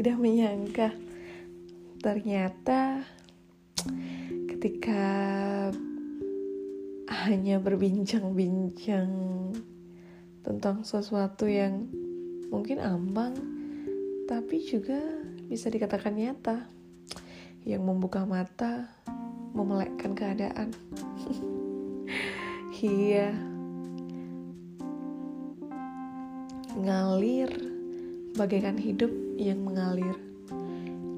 tidak menyangka. Ternyata ketika hanya berbincang-bincang tentang sesuatu yang mungkin ambang tapi juga bisa dikatakan nyata yang membuka mata memelekkan keadaan. Iya. Ngalir bagaikan hidup yang mengalir.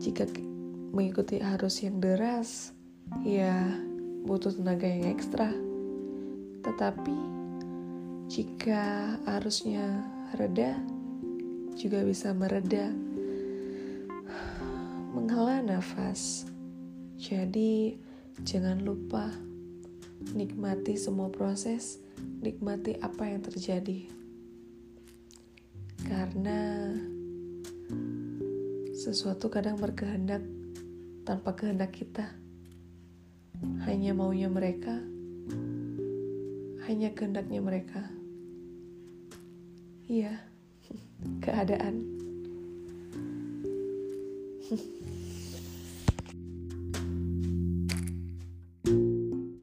Jika mengikuti arus yang deras ya butuh tenaga yang ekstra. Tetapi jika arusnya reda juga bisa mereda menghela nafas. Jadi jangan lupa nikmati semua proses nikmati apa yang terjadi karena sesuatu kadang berkehendak tanpa kehendak kita. Hanya maunya mereka, hanya kehendaknya mereka. Iya, keadaan.